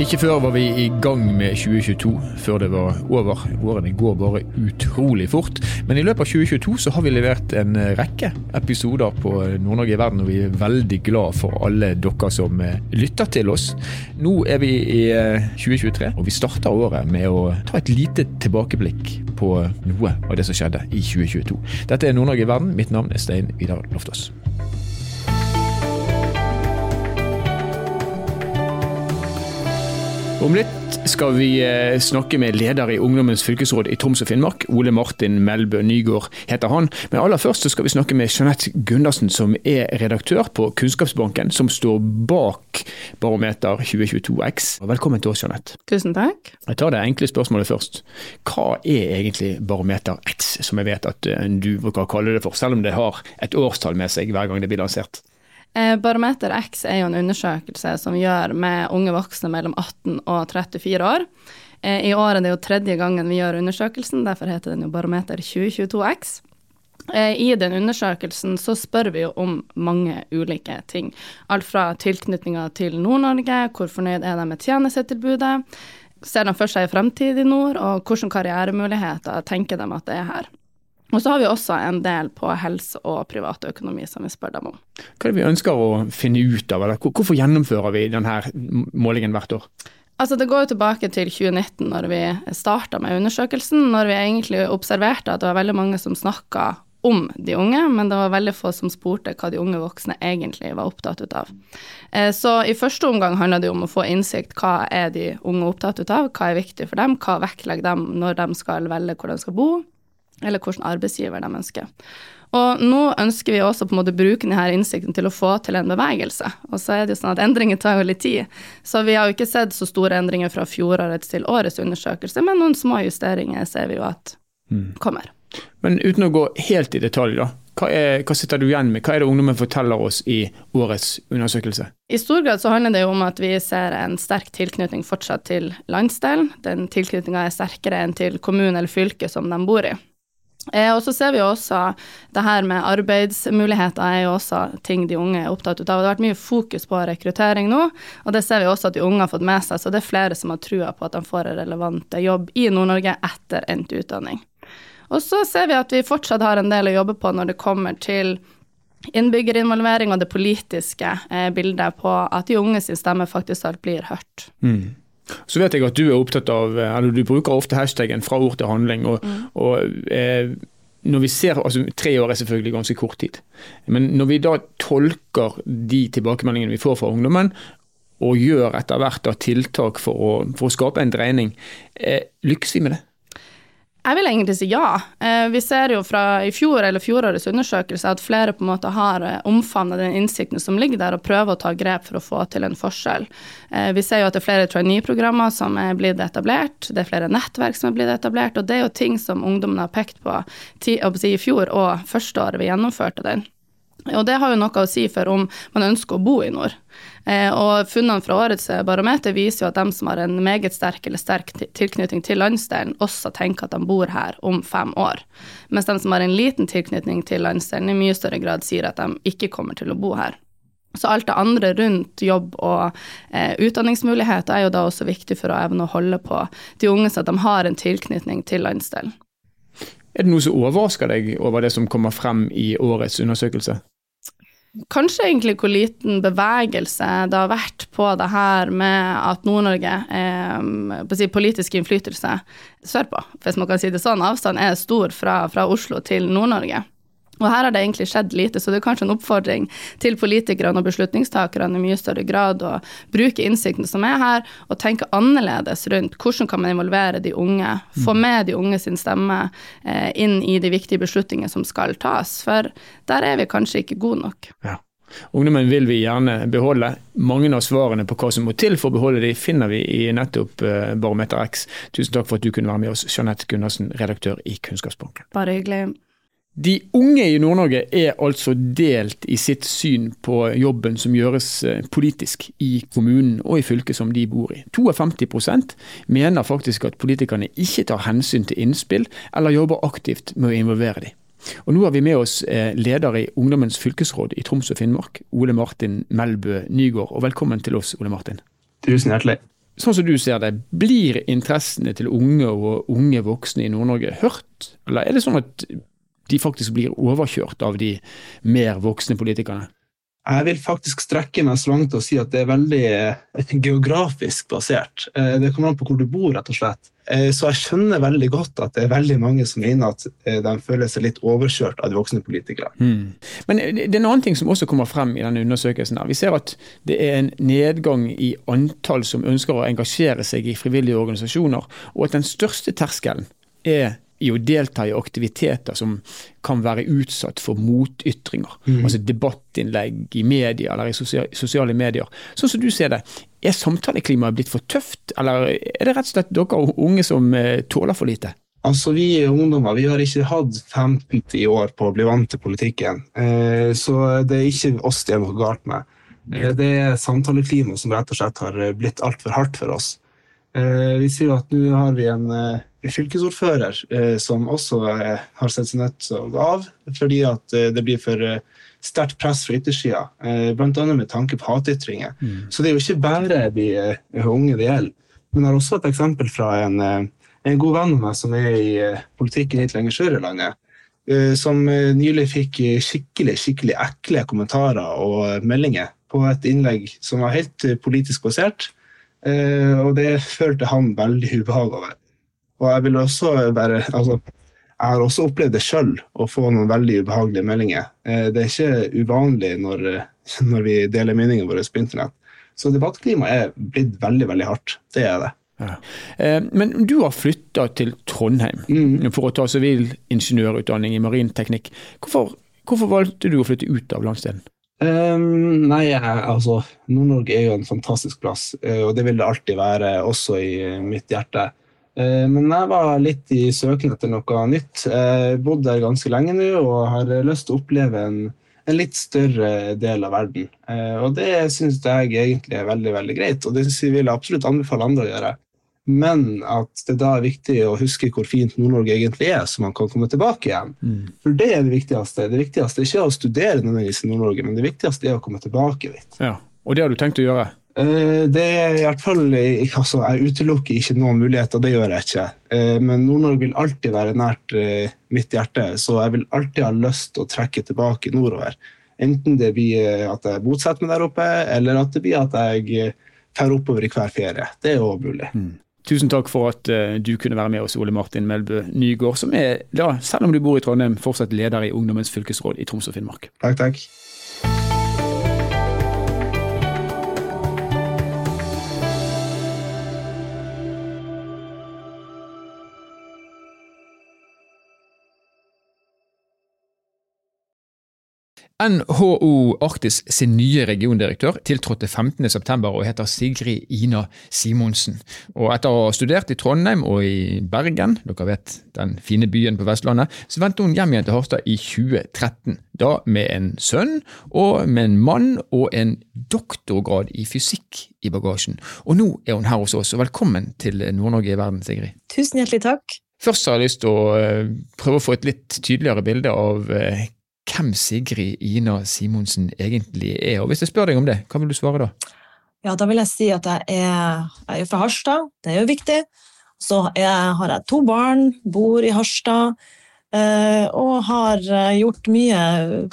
Ikke før var vi i gang med 2022, før det var over. Årene går bare utrolig fort. Men i løpet av 2022 så har vi levert en rekke episoder på Nord-Norge i verden, og vi er veldig glad for alle dere som eh, lytter til oss. Nå er vi i 2023, eh, og vi starter året med å ta et lite tilbakeblikk på noe av det som skjedde i 2022. Dette er Nord-Norge i verden. Mitt navn er Stein Vidar Loftaas. Om litt skal vi eh, snakke med leder i Ungdommens fylkesråd i Troms og Finnmark. Ole Martin Melbø Nygård heter han. Men aller først skal vi snakke med Jeanette Gundersen, som er redaktør på Kunnskapsbanken, som står bak Barometer 2022X. Velkommen til oss, Jeanette. Tusen takk. Jeg tar det enkle spørsmålet først. Hva er egentlig Barometer X, som jeg vet at eh, du bruker å kalle det for, selv om det har et årstall med seg hver gang det blir lansert? Eh, Barometer X er jo en undersøkelse som gjør med unge voksne mellom 18 og 34 år. Eh, I år er det jo tredje gangen vi gjør undersøkelsen, derfor heter den jo Barometer 2022X. Eh, I den undersøkelsen så spør vi jo om mange ulike ting. Alt fra tilknytninga til Nord-Norge, hvor fornøyd er de med tjenestetilbudet, ser de for seg en fremtid i nord, og hvilke karrieremuligheter tenker de at det er her. Og så har vi også en del på helse og privatøkonomi som vi spør dem om. Hva er det vi ønsker å finne ut av, eller hvorfor gjennomfører vi denne målingen hvert år? Altså Det går jo tilbake til 2019, når vi starta med undersøkelsen. Når vi egentlig observerte at det var veldig mange som snakka om de unge, men det var veldig få som spurte hva de unge voksne egentlig var opptatt av. Eh, så i første omgang handla det om å få innsikt hva er de unge opptatt av, hva er viktig for dem, hva vektlegger dem når de skal velge hvor de skal bo, eller hvilken arbeidsgiver de ønsker. Og nå ønsker vi også på en måte bruke denne innsikten til å få til en bevegelse. Og så er det jo sånn at endringer tar jo litt tid. Så vi har jo ikke sett så store endringer fra fjorårets til årets undersøkelse, men noen små justeringer ser vi jo at mm. kommer. Men uten å gå helt i detalj, da. Hva, er, hva, sitter du igjen med? Hva er det ungdommen forteller oss i årets undersøkelse? I stor grad så handler det jo om at vi ser en sterk tilknytning fortsatt til landsdelen. Den tilknytninga er sterkere enn til kommunen eller fylket som de bor i. Eh, og så ser vi også det her med arbeidsmuligheter er jo også ting de unge er opptatt av. Det har vært mye fokus på rekruttering nå, og det ser vi også at de unge har fått med seg. Så det er flere som har trua på at de får en relevant jobb i Nord-Norge etter endt utdanning. Og så ser vi at vi fortsatt har en del å jobbe på når det kommer til innbyggerinvolvering og det politiske eh, bildet på at de unge sin stemme faktisk alt blir hørt. Mm. Så vet jeg at du er opptatt av, eller du bruker ofte hashtagen 'fra ord til handling'. og, mm. og eh, når vi ser, altså Tre år er selvfølgelig ganske kort tid. Men når vi da tolker de tilbakemeldingene vi får fra ungdommen, og gjør etter hvert tiltak for å, for å skape en dreining, eh, lykkes vi med det? Jeg vil egentlig si ja. Eh, vi ser jo fra i fjor eller fjorårets undersøkelse at flere på en måte har omfavnet den innsikten som ligger der, og prøver å ta grep for å få til en forskjell. Eh, vi ser jo at det er flere trainee-programmer som er blitt etablert, det er flere nettverk som er blitt etablert, og det er jo ting som ungdommen har pekt på i fjor og første året vi gjennomførte den. Og det har jo noe å si for om man ønsker å bo i nord. Eh, og funnene fra årets barometer viser jo at de som har en meget sterk eller sterk tilknytning til landsdelen, også tenker at de bor her om fem år. Mens de som har en liten tilknytning til landsdelen, i mye større grad sier at de ikke kommer til å bo her. Så alt det andre rundt jobb og eh, utdanningsmuligheter er jo da også viktig for å evne å holde på de unge, så at de har en tilknytning til landsdelen. Er det noe som overrasker deg over det som kommer frem i årets undersøkelse? Kanskje egentlig hvor liten bevegelse det har vært på det her med at Nord-Norge eh, si, politisk innflytelse sørpå, hvis man kan si det sånn. Avstanden er stor fra, fra Oslo til Nord-Norge. Og her har det egentlig skjedd lite, så det er kanskje en oppfordring til politikerne og beslutningstakerne i mye større grad å bruke innsikten som er her, og tenke annerledes rundt hvordan kan man involvere de unge, få mm. med de unge sin stemme eh, inn i de viktige beslutningene som skal tas. For der er vi kanskje ikke gode nok. Ja. Ungdommen vil vi gjerne beholde. Mange av svarene på hva som må til for å beholde de, finner vi i nettopp eh, Barometer X. Tusen takk for at du kunne være med oss, Jeanette Gundersen, redaktør i Kunnskapsbanken. Bare hyggelig. De unge i Nord-Norge er altså delt i sitt syn på jobben som gjøres eh, politisk i kommunen og i fylket som de bor i. 52% mener faktisk at politikerne ikke tar hensyn til innspill, eller jobber aktivt med å involvere dem. Og Nå har vi med oss eh, leder i Ungdommens fylkesråd i Troms og Finnmark, Ole Martin Melbø Nygård. Og velkommen til oss, Ole Martin. Tusen hjertelig. sånn som du ser det, blir interessene til unge og unge voksne i Nord-Norge hørt? Eller er det sånn at de faktisk blir overkjørt av de mer voksne politikerne? Jeg vil faktisk strekke meg så langt og si at det er veldig eh, geografisk basert. Eh, det kommer an på hvor du bor, rett og slett. Eh, så jeg skjønner veldig godt at det er veldig mange som mener at de føler seg litt overkjørt av de voksne politikere. Mm. Men det er en annen ting som også kommer frem i denne undersøkelsen. her. Vi ser at det er en nedgang i antall som ønsker å engasjere seg i frivillige organisasjoner, og at den største terskelen er i å delta i aktiviteter som kan være utsatt for motytringer. Mm. Altså debattinnlegg i media eller i sosiale medier. Sånn som du ser det, er samtaleklimaet blitt for tøft, eller er det rett og slett dere unge som eh, tåler for lite? Altså, Vi ungdommer vi har ikke hatt 50 år på å bli vant til politikken. Eh, så det er ikke oss det er noe galt med. Eh, det er samtaleklimaet som rett og slett har blitt altfor hardt for oss. Vi sier at nå har vi en fylkesordfører eh, som også eh, har sett seg nødt til å gå av fordi at eh, det blir for sterkt press fra yttersida, bl.a. med tanke på hatytringer. Mm. Så det er jo ikke bare de unge det gjelder. Men jeg har også et eksempel fra en, en god venn av meg som er i politikken litt lenger sør i landet. Som nylig fikk skikkelig skikkelig ekle kommentarer og meldinger på et innlegg som var helt politisk basert. Og det følte han veldig ubehag over. Og jeg vil også være altså, jeg har også opplevd det sjøl, å få noen veldig ubehagelige meldinger. Eh, det er ikke uvanlig når, når vi deler meningene våre på internett. Så debattklimaet er blitt veldig, veldig hardt. Det er det. Ja. Eh, men du har flytta til Trondheim mm. for å ta sivilingeniørutdanning i marinteknikk. Hvorfor, hvorfor, valgte du å flytte ut av landsdelen? Um, nei, altså Nord-Norge er jo en fantastisk plass, og det vil det alltid være, også i mitt hjerte. Eh, men jeg var litt i søken etter noe nytt. Jeg bodde der ganske lenge nå og har lyst til å oppleve en, en litt større del av verden. Eh, og det syns jeg egentlig er veldig veldig greit, og det vil jeg absolutt anbefale andre å gjøre. Men at det da er viktig å huske hvor fint Nord-Norge egentlig er, så man kan komme tilbake igjen. Mm. For det er det viktigste. Det viktigste er ikke å studere nødvendigvis i Nord-Norge, men det viktigste er å komme tilbake dit. Ja, Og det har du tenkt å gjøre? Eh, det er i hvert fall, altså, Jeg utelukker ikke noen muligheter, det gjør jeg ikke. Eh, men Nord-Norge vil alltid være nært eh, mitt hjerte, så jeg vil alltid ha lyst til å trekke tilbake nordover. Enten det blir at jeg bosetter meg der oppe, eller at det blir at jeg drar oppover i hver ferie. Det er òg mulig. Mm. Tusen takk for at du kunne være med oss, Ole Martin Melbø Nygård, som er, da, selv om du bor i Trondheim, fortsatt leder i Ungdommens fylkesråd i Troms og Finnmark. Takk, takk. NHO Arktis sin nye regiondirektør tiltrådte 15.9 og heter Sigrid Ina Simonsen. Og etter å ha studert i Trondheim og i Bergen, dere vet den fine byen på Vestlandet, så vendte hun hjem igjen til Harstad i 2013. Da med en sønn, og med en mann og en doktorgrad i fysikk i bagasjen. Og nå er hun her hos oss, og velkommen til Nord-Norge i verden, Sigrid. Tusen hjertelig takk. Først har jeg lyst til å eh, prøve å få et litt tydeligere bilde av eh, hvem Sigrid Ina Simonsen egentlig er. Og Hvis jeg spør deg om det, hva vil du svare da? Ja, Da vil jeg si at jeg er, jeg er fra Harstad, det er jo viktig. Så jeg, har jeg to barn, bor i Harstad. Eh, og har eh, gjort mye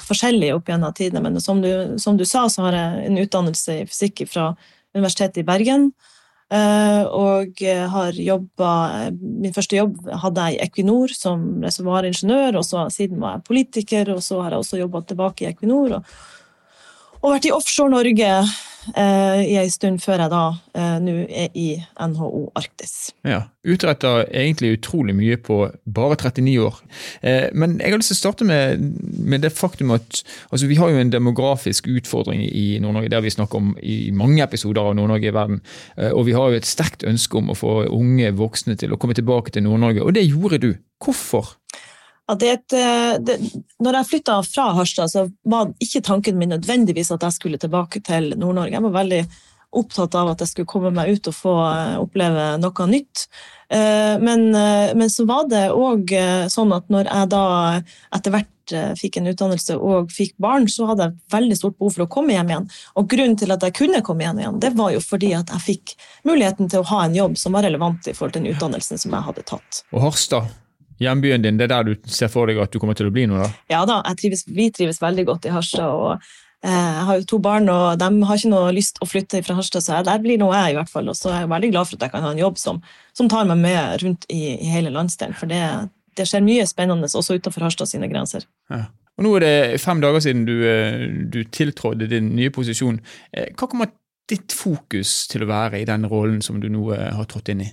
forskjellig opp gjennom tidene. Men som du, som du, sa, så har jeg en utdannelse i fysikk fra Universitetet i Bergen. Eh, og har jobba Min første jobb hadde jeg i Equinor som reservoaringeniør, og så siden var jeg politiker, og så har jeg også jobba tilbake i Equinor. Og, og vært i offshore Norge eh, i ei stund før jeg da eh, nå er i NHO Arktis. Ja, Utretta egentlig utrolig mye på bare 39 år. Eh, men jeg har lyst til å starte med, med det faktum at altså, vi har jo en demografisk utfordring i Nord-Norge. Det har vi snakket om i mange episoder av Nord-Norge i verden. Eh, og vi har jo et sterkt ønske om å få unge voksne til å komme tilbake til Nord-Norge, og det gjorde du. Hvorfor? Et, det, det, når jeg flytta fra Harstad, så var ikke tanken min nødvendigvis at jeg skulle tilbake til Nord-Norge. Jeg var veldig opptatt av at jeg skulle komme meg ut og få eh, oppleve noe nytt. Eh, men, men så var det òg sånn at når jeg da etter hvert eh, fikk en utdannelse og fikk barn, så hadde jeg veldig stort behov for å komme hjem igjen. Og grunnen til at jeg kunne komme hjem igjen, det var jo fordi at jeg fikk muligheten til å ha en jobb som var relevant i forhold til den utdannelsen som jeg hadde tatt. Og Harstad, hjembyen din, det er der du ser for deg at du kommer til å bli nå? da? Ja da, trives, vi trives veldig godt i Harstad. og eh, jeg har jo to barn, og de har ikke noe lyst å flytte fra Harstad, så der blir nå jeg i hvert fall. Og så er jeg veldig glad for at jeg kan ha en jobb som, som tar meg med rundt i, i hele landsdelen. For det, det skjer mye spennende også utenfor Harstad sine grenser. Ja. Og Nå er det fem dager siden du, eh, du tiltrådte din nye posisjon. Eh, hva kommer ditt fokus til å være i den rollen som du nå har trådt inn i?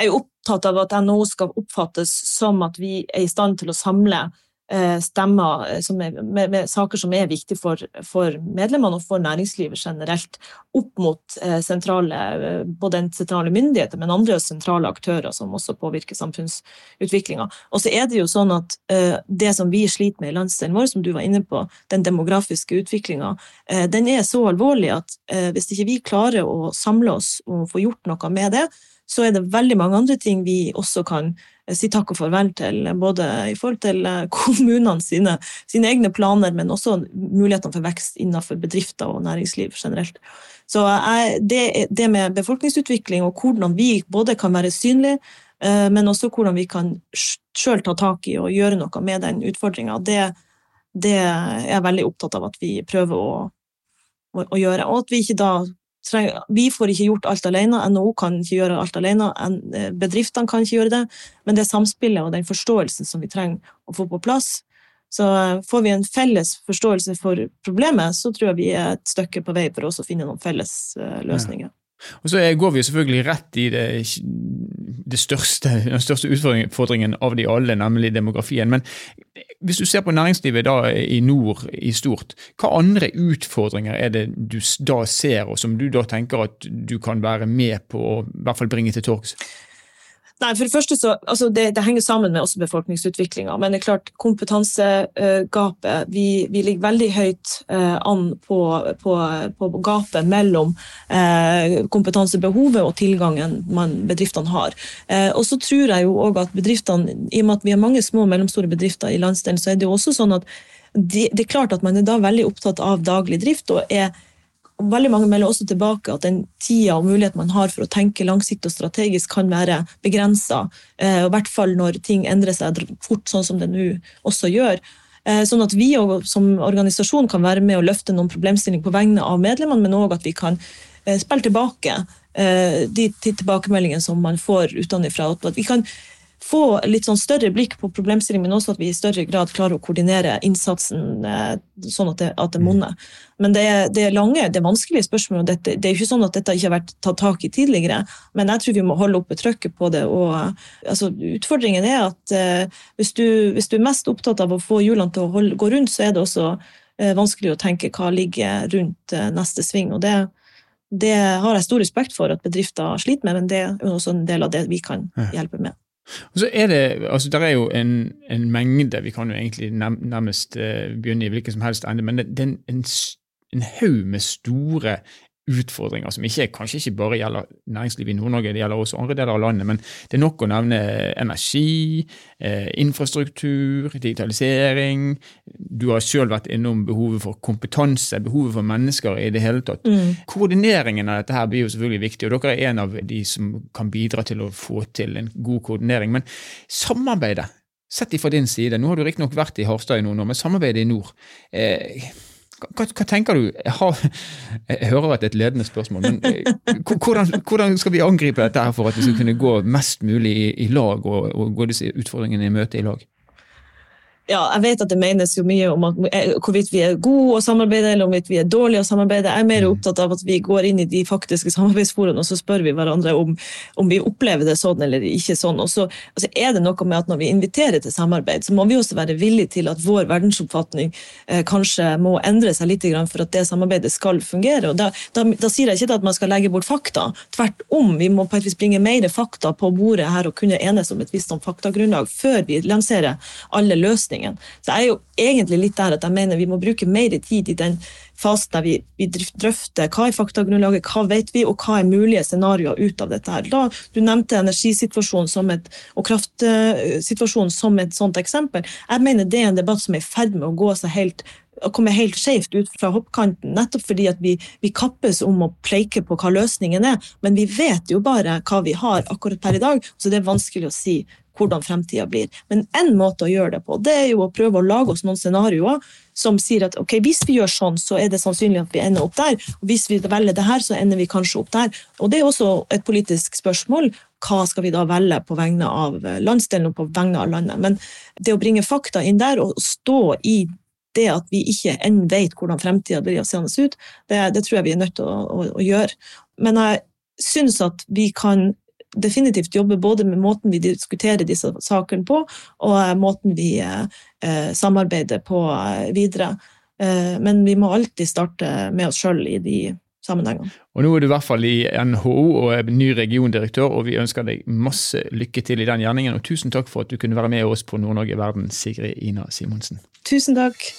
Jeg er opptatt av at NHO skal oppfattes som at vi er i stand til å samle Eh, stemmer eh, er, med, med, saker som er viktige for, for, medlemmene og for næringslivet generelt, opp mot eh, sentrale, både sentrale myndigheter, men andre sentrale aktører som også påvirker samfunnsutviklinga. Og så er det jo sånn at det som vi sliter med i landsdelen vår, som du var inne på, den demografiske utviklinga, den er så alvorlig at hvis ikke vi klarer å samle oss og få gjort noe med det, så er det veldig mange andre ting vi også kan Eh, si takk og farvel til, både i forhold til eh, kommunene sine, sine egne planer, men også mulighetene for vekst innenfor bedrifter og næringsliv generelt. Så det, det, med befolkningsutvikling og hvordan vi både kan være synlige, eh, men også hvordan vi kan sjøl ta tak i og gjøre noe med den utfordringa, det, det, er jeg veldig opptatt av at vi prøver å, å, å gjøre. Og at vi ikke da vi får ikke gjort alt alene, NHO kan ikke gjøre alt alene, eh, bedriftene kan ikke gjøre det, men det samspillet og den forståelsen som vi trenger å få på plass. Så eh, får vi en felles forståelse for problemet, så tror jeg vi er et stykke på vei for oss å finne noen felles eh, løsninger. Ja. Og Så går vi selvfølgelig rett i det, det største, den største utfordringen av de alle, nemlig demografien. Men hvis du ser på næringslivet da i nord i stort, hva andre utfordringer er det du da ser, og som du da tenker at du kan være med på å i hvert fall bringe til torgs? Nei, for Det første så, altså det, det henger sammen med også befolkningsutviklinga. Men det er klart kompetansegapet vi, vi, ligger veldig høyt eh, an på, på, på, gapet mellom eh, kompetansebehovet og tilgangen man, bedriftene har. Eh, og så tror jeg jo også at bedriftene, I og med at vi har mange små og mellomstore bedrifter i landsdelen, så er det jo også sånn at de, det er klart at man er da veldig opptatt av daglig drift. og er veldig mange melder også tilbake at den tida og muligheten man har for å tenke langsiktig og strategisk, kan være begrensa. Eh, I hvert fall når ting endrer seg fort, sånn som det nå også gjør. Eh, sånn at vi som organisasjon kan være med å løfte noen problemstillinger på vegne av medlemmene, men òg at vi kan eh, spille tilbake de tilbakemeldingene som man får utenfra. At vi kan få litt sånn større blikk på problemstillingen, men også at vi i større grad klarer å koordinere innsatsen eh, sånn at det, at det monner. Men det det er, lange, det er vanskelige spørsmål. dette, Det er jo ikke sånn at dette ikke har vært tatt tak i tidligere, men jeg tror vi må holde oppe trøkket på det. og altså, Utfordringen er at eh, hvis, du, hvis, du, er mest opptatt av å få hjulene til å holde, gå rundt, så er det også eh, vanskelig å tenke hva ligger rundt eh, neste sving. og det det har jeg stor respekt for at bedrifter sliter med, men det er også en del av det vi kan hjelpe med. Og så er det, altså Der er jo en, en mengde, vi kan jo egentlig nærmest uh, begynne i hvilken som helst ende, men det, det er en, en haug med store utfordringer som ikke, kanskje ikke bare gjelder næringslivet i Nord-Norge, det gjelder også andre deler av landet. Men det er nok å nevne energi, eh, infrastruktur, digitalisering. Du har selv vært innom behovet for kompetanse, behovet for mennesker i det hele tatt. Mm. Koordineringen av dette her blir jo selvfølgelig viktig, og dere er en av de som kan bidra til å få til en god koordinering. Men samarbeidet, sett ifra din side, nå har du riktignok vært i Harstad i noen år, men samarbeidet i nord eh, hva, hva, tenker du? Jeg, har, jeg hører at det er et ledende spørsmål, men eh, hvordan, hvordan, skal vi angripe dette her for at vi skal kunne gå mest mulig i, i lag og, og gå disse utfordringene i møte i lag? Ja, jeg vet at det menes jo mye om at, eh, hvorvidt vi er gode å samarbeide eller om vi er dårlige å samarbeide. Jeg er mer mm. opptatt av at vi går inn i de faktiske samarbeidsforaene og så spør vi hverandre om, om, vi opplever det sånn eller ikke sånn. Og så altså, er det noe med at Når vi inviterer til samarbeid, så må vi også være villige til at vår verdensoppfatning eh, kanskje må endre seg litt for at det samarbeidet skal fungere. Og da, da, da sier jeg ikke at man skal legge bort fakta. Tvert om, vi må på et vis bringe mer fakta på bordet her og kunne enes om et visst faktagrunnlag før vi lanserer alle løsninger løsningen. Så jeg er jo egentlig litt der at jeg mener vi må bruke mer tid i den fasen der vi, vi drøfter hva er faktagrunnlaget, hva vet vi, og hva er mulige scenarioer ut av dette. her. Da, du nevnte energisituasjonen et, og kraftsituasjonen som et sånt eksempel. Jeg mener det er en debatt som er i ferd med å gå seg helt å komme helt skjevt ut fra hoppkanten, nettopp fordi at vi, vi, kappes om å pleike på hva løsningen er, men vi vet jo bare hva vi har akkurat per i dag, så det er vanskelig å si hvordan fremtida blir. Men én måte å gjøre det på, det er jo å prøve å lage oss noen scenarioer som sier at ok, hvis vi gjør sånn, så er det sannsynlig at vi ender opp der. og Hvis vi velger det her, så ender vi kanskje opp der. Og Det er også et politisk spørsmål. Hva skal vi da velge på vegne av landsdelen og på vegne av landet? Men det å bringe fakta inn der og stå i det at vi ikke enn vet hvordan fremtida blir seende ut, det, det, tror jeg vi er nødt til å, å, å gjøre. Men jeg syns at vi kan definitivt jobbe både med måten vi diskuterer disse sakene på, og eh, måten vi eh, eh, samarbeider på videre. Men vi må alltid starte med oss sjøl i de sammenhengene. Og Nå er du i hvert fall i NHO og er ny regiondirektør, og vi ønsker deg masse lykke til i den gjerningen. Og tusen takk for at du kunne være med oss på Nord-Norge Verden, Sigrid Ina Simonsen. Tusen takk.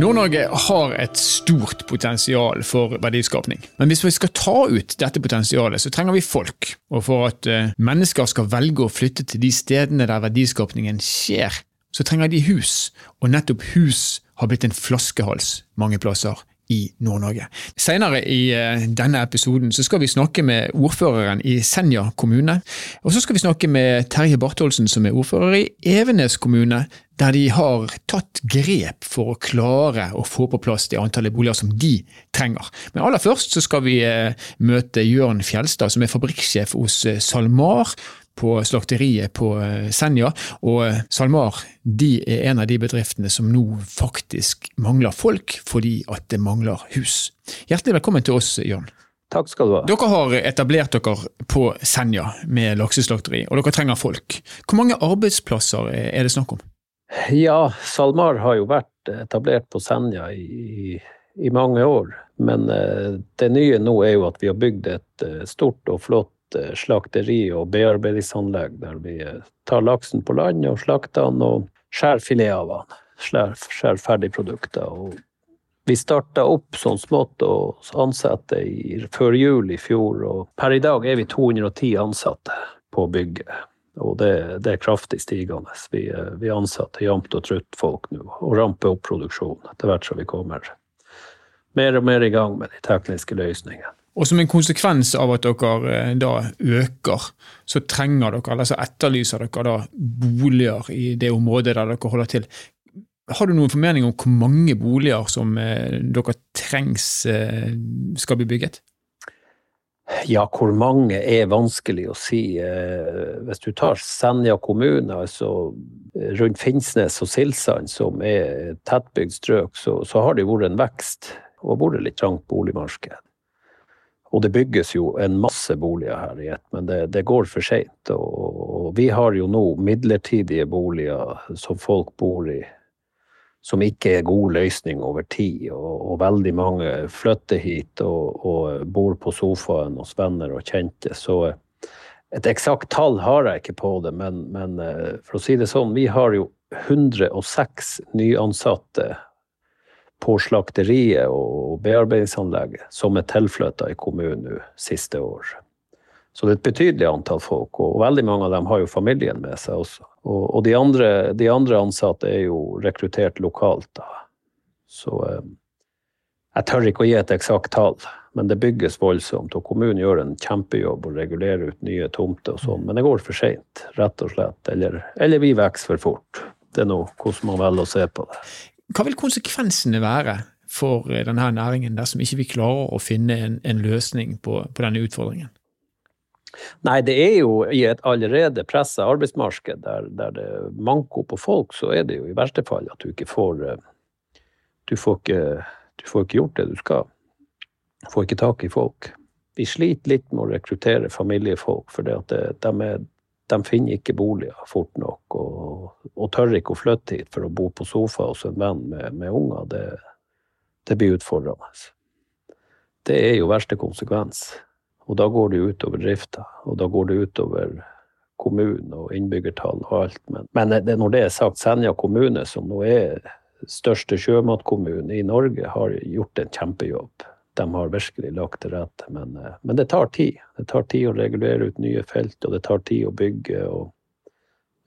Nord-Norge har et stort potensial for verdiskapning. Men hvis vi skal ta ut dette potensialet, så trenger vi folk. Og for at eh, mennesker skal velge å flytte til de stedene der verdiskapningen skjer, så trenger de hus. Og nettopp hus har blitt en flaskehals mange plasser i Nord-Norge. Senere i eh, denne episoden så skal vi snakke med ordføreren i Senja kommune. Og så skal vi snakke med Terje Bartholsen som er ordfører i Evenes kommune, der de har tatt grep for å klare å få på plass det antallet boliger som de trenger. Men aller først så skal vi eh, møte Jørn Fjelstad, som er fabrikksjef hos eh, SalMar på slakteriet på eh, Senja. Og SalMar de er en av de bedriftene som nå faktisk mangler folk fordi at det mangler hus. Hjertelig velkommen til oss, Jørn. Takk skal du ha. Dere har etablert dere på Senja med lakseslakteri, og dere trenger folk. Hvor mange arbeidsplasser er det snakk om? Ja, SalMar har jo vært etablert på Senja i, i mange år. Men eh, det nye nå er jo at vi har bygd et eh, stort og flott eh, slakteri og bearbeidingsanlegg der vi tar laksen på land og slakter den og skjærer filet av den. Skjærer ferdigprodukter. Og vi starta opp sånn smått og ansatte i, før jul i fjor, og per i dag er vi 210 ansatte på bygget. Og det, det, er kraftig stigende. Vi, vi ansetter jevnt og trutt folk nå, og ramper opp produksjonen etter hvert som vi kommer mer og mer i gang med de tekniske løsningene. Og som en konsekvens av at dere eh, da øker, så trenger dere, eller så etterlyser dere da boliger i det området der dere holder til. Har du noen formening om hvor mange boliger som eh, dere trengs eh, skal bli bygget? Ja, hvor mange er vanskelig å si. Hvis du tar Senja kommune, altså rundt Finnsnes og Silsand, som er tettbygd strøk, så, så, har det vært en vekst og vært litt trangt boligmarked. Og det bygges jo en masse boliger her i ett, men det, det, går for seint. Og, vi har jo nå midlertidige boliger som folk bor i som ikke er god løsning over tid. Og, og veldig mange flytter hit og, og, bor på sofaen hos venner og kjente. Så et eksakt tall har jeg ikke på det, men, men, eh, for å si det sånn, vi har jo 106 nyansatte på slakteriet og bearbeidingsanlegget som er tilflytta i kommunen nå siste år. Så det er et betydelig antall folk, og veldig mange av dem har jo familien med seg også. Og, og de, andre, de, andre, ansatte er jo rekruttert lokalt, da. Så eh, jeg tør ikke å gi et eksakt tall, men det bygges voldsomt. Og kommunen gjør en kjempejobb og regulerer ut nye tomter og sånn, men det går for seint, rett og slett. Eller, eller vi vokser for fort. Det er nå hvordan man velger å se på det. Hva vil konsekvensene være for denne næringen dersom ikke vi klarer å finne en, en løsning på, på denne utfordringen? Nei, det er jo i et allerede pressa arbeidsmarked der, der, det er manko på folk, så er det jo i verste fall at du ikke får eh, Du får ikke, du får ikke gjort det du skal. Du får ikke tak i folk. Vi sliter litt med å rekruttere familiefolk, for det det, de, de, finner ikke boliger fort nok. Og, og, tør ikke å flytte hit for å bo på sofa hos en venn med, med unger. Det, det blir utfordrende. Det er jo verste konsekvens Og da går det utover drifta, og da går det utover kommunen og innbyggertall og alt. Men, men det, når det er sagt, Senja kommune, som nå er største sjømatkommune i Norge, har gjort en kjempejobb. De har virkelig lagt til rette, men, eh, men, det tar tid. Det tar tid å regulere ut nye felt, og det tar tid å bygge. og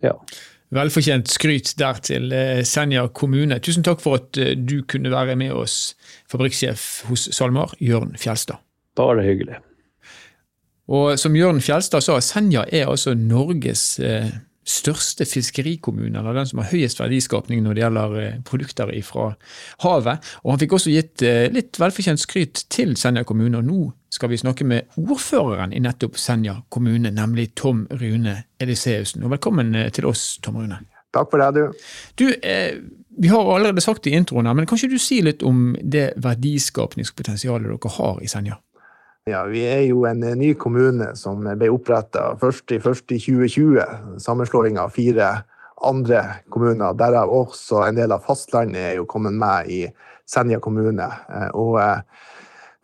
ja. Velfortjent skryt der til eh, Senja kommune. Tusen takk for at eh, du kunne være med oss, fabrikksjef hos SalMar, Jørn Fjelstad. Bare hyggelig. Og som Jørn Fjelstad sa, Senja er altså Norges største fiskerikommunen, eller den som har høyest verdiskapning når det gjelder eh, produkter fra havet. Og han fikk også gitt eh, litt velfortjent skryt til Senja kommune, og nå skal vi snakke med ordføreren i nettopp Senja kommune, nemlig Tom Rune Eliseusen. Og velkommen eh, til oss, Tom Rune. Takk for det, du. Du, eh, Vi har allerede sagt det i introen, her, men kan ikke du si litt om det verdiskapningspotensialet dere har i Senja? Ja, Vi er jo en ny kommune som ble oppretta først i 2020. Sammenslåing av fire andre kommuner, derav også en del av fastlandet er jo kommet med i Senja kommune. Eh, og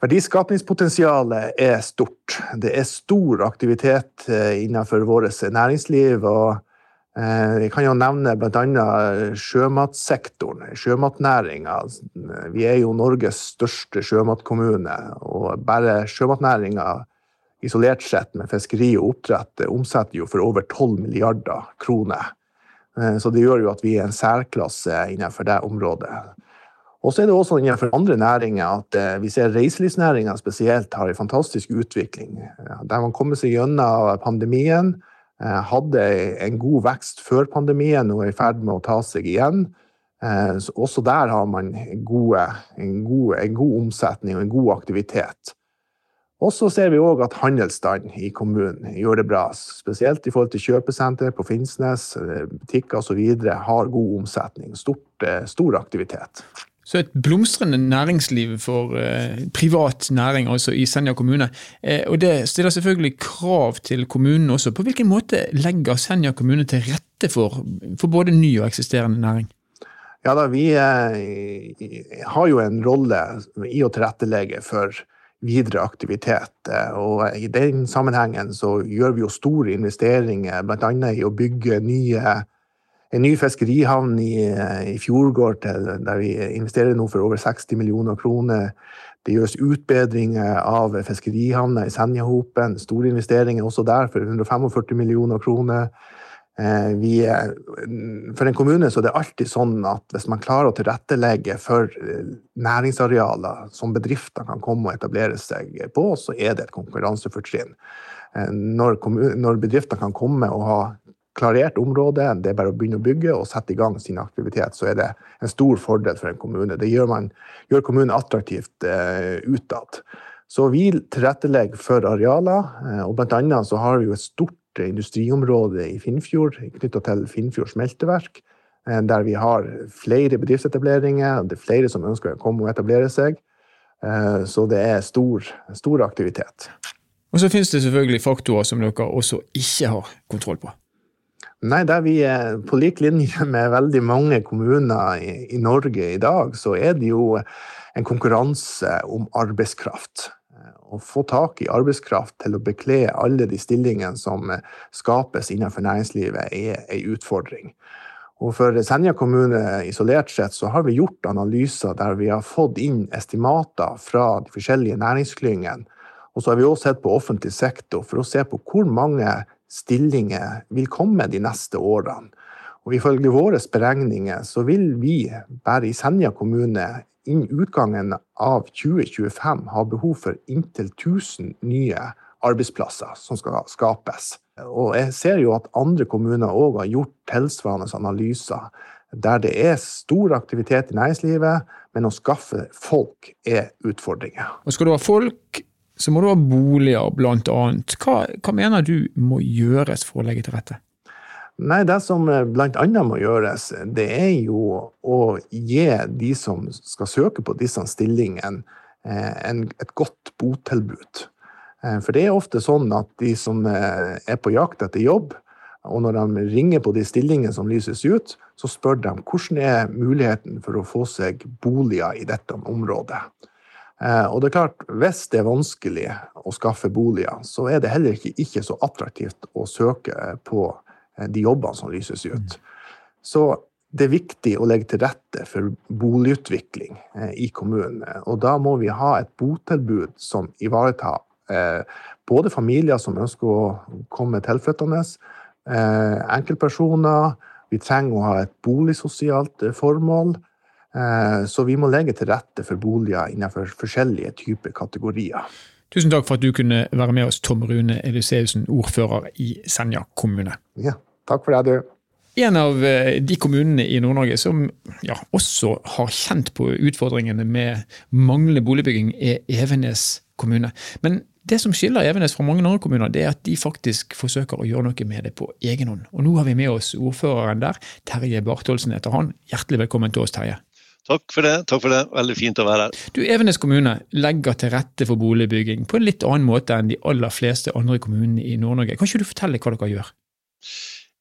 verdiskapningspotensialet er stort. Det er stor aktivitet eh, innenfor vårt næringsliv. og Eh, vi kan jo nevne bl.a. sjømatsektoren, sjømatnæringa. Vi er jo Norges største sjømatkommune, og bare sjømatnæringa isolert sett med fiskeri og oppdrett omsetter jo for over 12 milliarder kroner. Eh, så det gjør jo at vi er en særklasse innenfor det området. Og så er det også innenfor andre næringer at eh, vi ser reiselivsnæringa spesielt har en fantastisk utvikling. Der man kommer seg gjennom pandemien Eh, hadde en god vekst før pandemien og er i ferd med å ta seg igjen. Eh, så også der har man gode, en, god, en, god, omsetning og en god aktivitet. Og så ser vi òg at handelsstanden i kommunen gjør det bra. Spesielt i forhold til kjøpesenter på Finnsnes, eh, butikker osv. har god omsetning. Stort, stor aktivitet. Så et blomstrende næringsliv for eh, privat næring altså i Senja kommune. Eh, og Det stiller selvfølgelig krav til kommunen også. På hvilken måte legger Senja kommune til rette for, for både ny og eksisterende næring? Ja da, Vi eh, har jo en rolle i å tilrettelegge for videre aktivitet. Eh, og I den sammenhengen så gjør vi jo store investeringer, bl.a. i å bygge nye en ny fiskerihavn i, i Fjordgård der vi investerer nå for over 60 millioner kroner. Det gjøres utbedringer av fiskerihavna i Senjahopen. Store investeringer også der for 145 millioner kroner. Eh, vi, for en kommune så er det alltid sånn at hvis man klarer å tilrettelegge for eh, næringsarealer som bedrifter kan komme og etablere seg på, så er det et konkurransefortrinn. Eh, når, når bedrifter kan komme og ha klarert område, det er bare å begynne å bygge og sette i gang sin aktivitet, så er det en stor fordel for en kommune. Det gjør, man, gjør kommunen attraktivt eh, utad. Så vi tilrettelegger for arealer, eh, og annet så har vi jo et stort industriområde i Finnfjord knytta til Finnfjord smelteverk, eh, der vi har flere bedriftsetableringer. Det er flere som ønsker å komme og etablere seg. Eh, så det er stor, stor aktivitet. Og så finnes det selvfølgelig faktorer som dere også ikke har kontroll på. Nei, der vi er på lik linje med veldig mange kommuner i, i, Norge i dag, så er det jo en konkurranse om arbeidskraft. Å få tak i arbeidskraft til å bekle alle de stillingene som skapes innenfor næringslivet, er en utfordring. Og For Senja kommune isolert sett så har vi gjort analyser der vi har fått inn estimater fra de forskjellige næringsklyngene. Og så har vi også sett på offentlig sektor for å se på hvor mange stillinger vil komme de neste årene. Og Ifølge våre beregninger så vil vi bare i Senja kommune innen utgangen av 2025 ha behov for inntil 1000 nye arbeidsplasser som skal skapes. Og jeg ser jo at andre kommuner òg har gjort tilsvarende analyser, der det er stor aktivitet i næringslivet, men å skaffe folk er utfordringer. Og skal du ha folk, så må du ha boliger, blant annet. Hva, hva mener du må gjøres for å legge til rette? Nei, Det som eh, bl.a. må gjøres, det er jo å gi de som skal søke på disse stillingene, eh, et godt botilbud. Eh, for det er ofte sånn at de som er på jakt etter jobb, og når de ringer på de stillingene som lyses ut, så spør de hvordan er muligheten for å få seg boliger i dette området. Eh, og det er klart, hvis det er vanskelig å skaffe boliger, så er det heller ikke, ikke så attraktivt å søke på eh, de jobbene som lyses ut. Så det er viktig å legge til rette for boligutvikling eh, i kommunene. Og da må vi ha et botilbud som ivaretar både familier som ønsker å komme tilflyttende, enkeltpersoner. Vi trenger å ha et boligsosialt formål. Eh, så vi må legge til rette for boliger innenfor forskjellige typer kategorier. Tusen takk for at du kunne være med oss, Tom Rune Eluseussen, ordfører i Senja kommune. Ja, takk for det, du. En av eh, de kommunene i Nord-Norge som ja, også har kjent på utfordringene med manglende boligbygging, er Evenes kommune. Men det som skiller Evenes fra mange andre kommuner, det er at de faktisk forsøker å gjøre noe med det på egen hånd. Og nå har vi med oss ordføreren der, Terje Bartholsen heter han. Hjertelig velkommen til oss, Terje. Takk for det. takk for det. Veldig fint å være her. Du, Evenes kommune legger til rette for boligbygging på en litt annen måte enn de aller fleste andre kommunene i Nord-Norge. Kan ikke du fortelle hva dere gjør?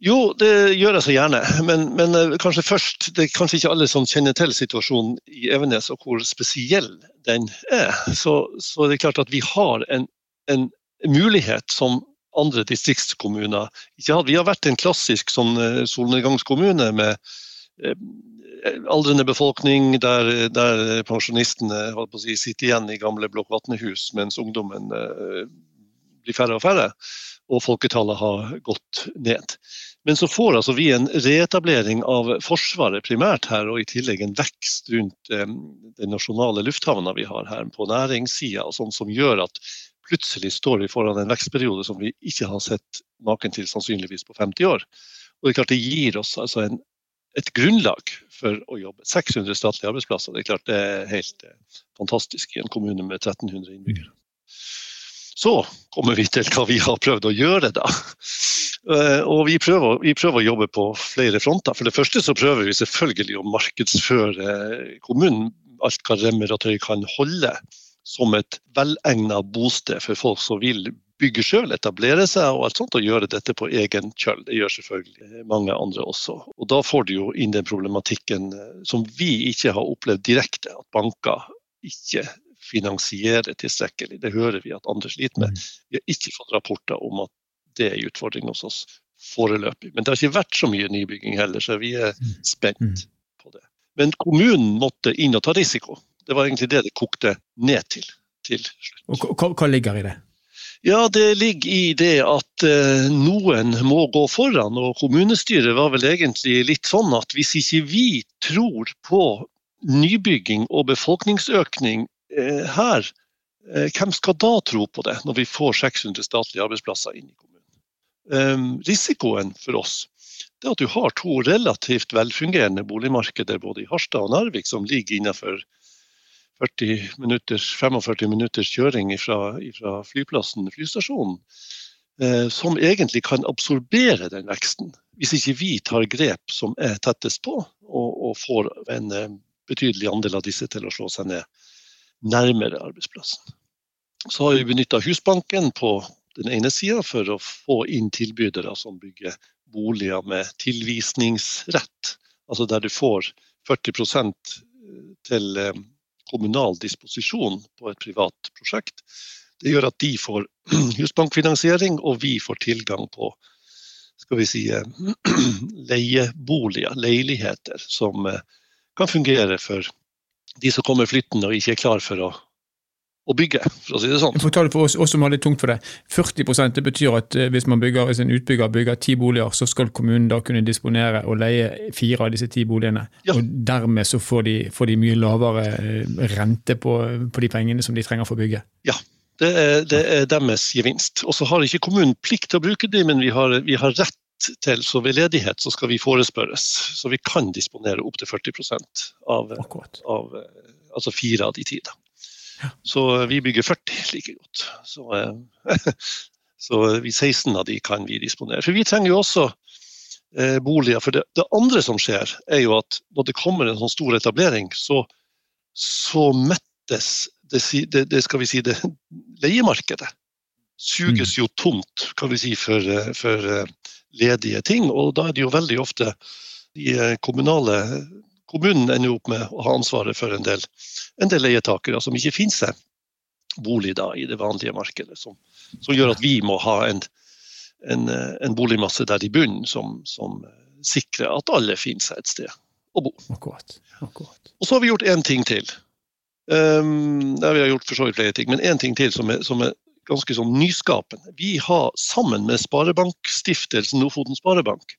Jo, det gjør jeg så gjerne. Men, men, eh, kanskje først, det er kanskje ikke alle som kjenner til situasjonen i Evenes og hvor spesiell den er. Så, så det er klart at vi har en, en mulighet som andre distriktskommuner ikke hadde. Vi har vært en klassisk sånn eh, solnedgangskommune med eh, aldrende befolkning der, der pensjonistene si, sitter igjen i gamle blokkvatnehus, mens ungdommen eh, blir færre og færre, og folketallet har gått ned. Men så får altså vi en reetablering av Forsvaret primært her, og i tillegg en vekst rundt eh, den nasjonale lufthavna vi har her på næringssida, sånn som gjør at plutselig står vi foran en vekstperiode som vi ikke har sett maken til sannsynligvis på 50 år. Og Det er klart det gir oss altså en et grunnlag for å jobbe. 600 statlige arbeidsplasser, det er klart det er helt eh, fantastisk i en kommune med 1300 innbyggere. Så kommer vi til hva vi har prøvd å gjøre, da. Eh, og vi prøver, vi prøver, å jobbe på flere fronter. For det første så prøver vi selvfølgelig å markedsføre kommunen alt hva remmer og tøy kan holde som et velegnet bosted for folk som vil bygge sjøl, etablere seg og alt sånt, og gjøre dette på egen kjøll. Det gjør selvfølgelig mange andre også. Og Da får du jo inn den problematikken eh, som vi ikke har opplevd direkte, at banker ikke finansierer tilstrekkelig. Det hører vi at andre sliter med. Mm. Vi har ikke fått rapporter om at det er en utfordring hos oss foreløpig. Men det har ikke vært så mye nybygging heller, så vi er mm. spent mm. på det. Men kommunen måtte inn og ta risiko. Det var egentlig det det kokte ned til. til slutt. Og hva, hva ligger i det? Ja, det ligger i det at eh, noen må gå foran. Og kommunestyret var vel egentlig litt sånn at hvis ikke vi tror på nybygging og befolkningsøkning eh, her, eh, hvem skal da tro på det, når vi får 600 statlige arbeidsplasser inn i kommunen? Ehm, risikoen for oss det er at du har to relativt velfungerende boligmarkeder både i Harstad og Narvik som ligger innenfor 40 minutters, 45 minutters kjøring fra, flyplassen, flystasjonen, eh, som egentlig kan absorbere den veksten, hvis ikke vi tar grep som er tettest på, og, og får en eh, betydelig andel av disse til å slå seg ned nærmere arbeidsplassen. Så har vi benytta Husbanken på den ene sida for å få inn tilbydere som bygger boliger med tilvisningsrett, altså der du får 40 til eh, kommunal disposisjon på et privat prosjekt. Det gjør at de får husbankfinansiering, og vi får tilgang på skal vi si, leieboliger, leiligheter, som eh, kan fungere for de som kommer flyttende og ikke er klar for å å bygge, for å si det sånn. Fortell for oss, oss som har litt tungt for det. 40 det betyr at eh, hvis man bygger, hvis en utbygger bygger ti boliger, så skal kommunen da kunne disponere og leie fire av disse ti boligene. Ja. Og dermed så får de, får de mye lavere eh, rente på, på, de pengene som de trenger for å bygge. Ja, det er, det er deres gevinst. Og så har ikke kommunen plikt til å bruke dem, men vi har, vi har rett til, så ved ledighet så skal vi forespørres. Så vi kan disponere opptil 40% av, av eh, altså fire av de ti. Så vi bygger 40 like godt. Så, eh, så vi 16 av de kan vi disponere. For vi trenger jo også eh, boliger. For det, det, andre som skjer, er jo at når det kommer en sånn stor etablering, så, så mettes det, det, det, skal vi si, det leiemarkedet. Suges jo tomt kan vi si, for, for ledige ting. Og da er det jo veldig ofte de kommunale kommunen ender opp med å ha ansvaret for en del, en del leietakere som ikke finner seg bolig da, i det vanlige markedet. Som, som gjør at vi må ha en, en, en boligmasse der i bunnen som, som, sikrer at alle finner seg et sted å bo. Akkurat. Akkurat. Og så har vi gjort én ting til. Um, der vi har gjort for så vidt flere ting, men én ting til som er, som er ganske sånn nyskapende. Vi har sammen med Sparebankstiftelsen Lofoten Sparebank,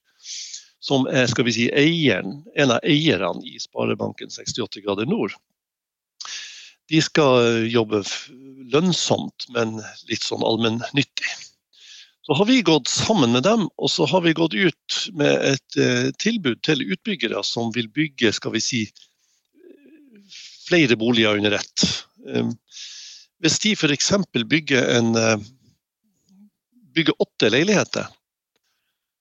som er skal vi si, eieren, en av eierne i Sparebanken 68 grader nord, de skal jobbe lønnsomt, men litt sånn allmennyttig. Så har vi gått sammen med dem, og så har vi gått ut med et eh, tilbud til utbyggere som vil bygge skal vi si, flere boliger under ett. Um, hvis de f.eks. bygger, eh, bygger åtte leiligheter,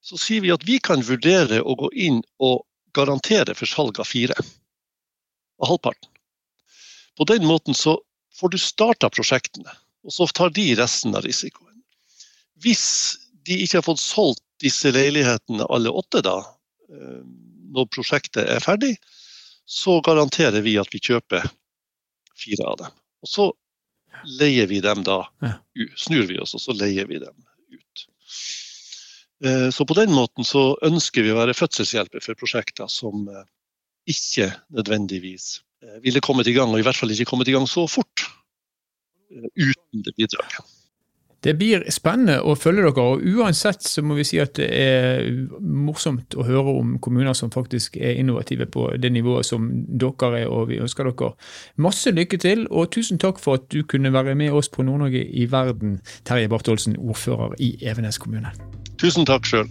så sier vi at vi kan vurdere å gå inn og garantere for salg av fire. Av halvparten. På den måten så får du starta prosjektene, og så tar de resten av risikoen. Hvis de ikke har fått solgt disse leilighetene alle åtte da, eh, når prosjektet er ferdig, så garanterer vi at vi kjøper fire av dem. Og så leier vi dem da Snur vi oss, og så leier vi dem så på den måten så ønsker vi å være fødselshjelper for prosjekter som eh, ikke nødvendigvis eh, ville kommet i gang, og i hvert fall ikke kommet i gang så fort uten det bidraget. Det blir spennende å følge dere, og uansett så må vi si at det er morsomt å høre om kommuner som faktisk er innovative på det nivået som dere er, og vi ønsker dere masse lykke til. Og tusen takk for at du kunne være med oss på Nord-Norge i verden, Terje Bartholsen, ordfører i Evenes kommune. Tusen takk sjøl.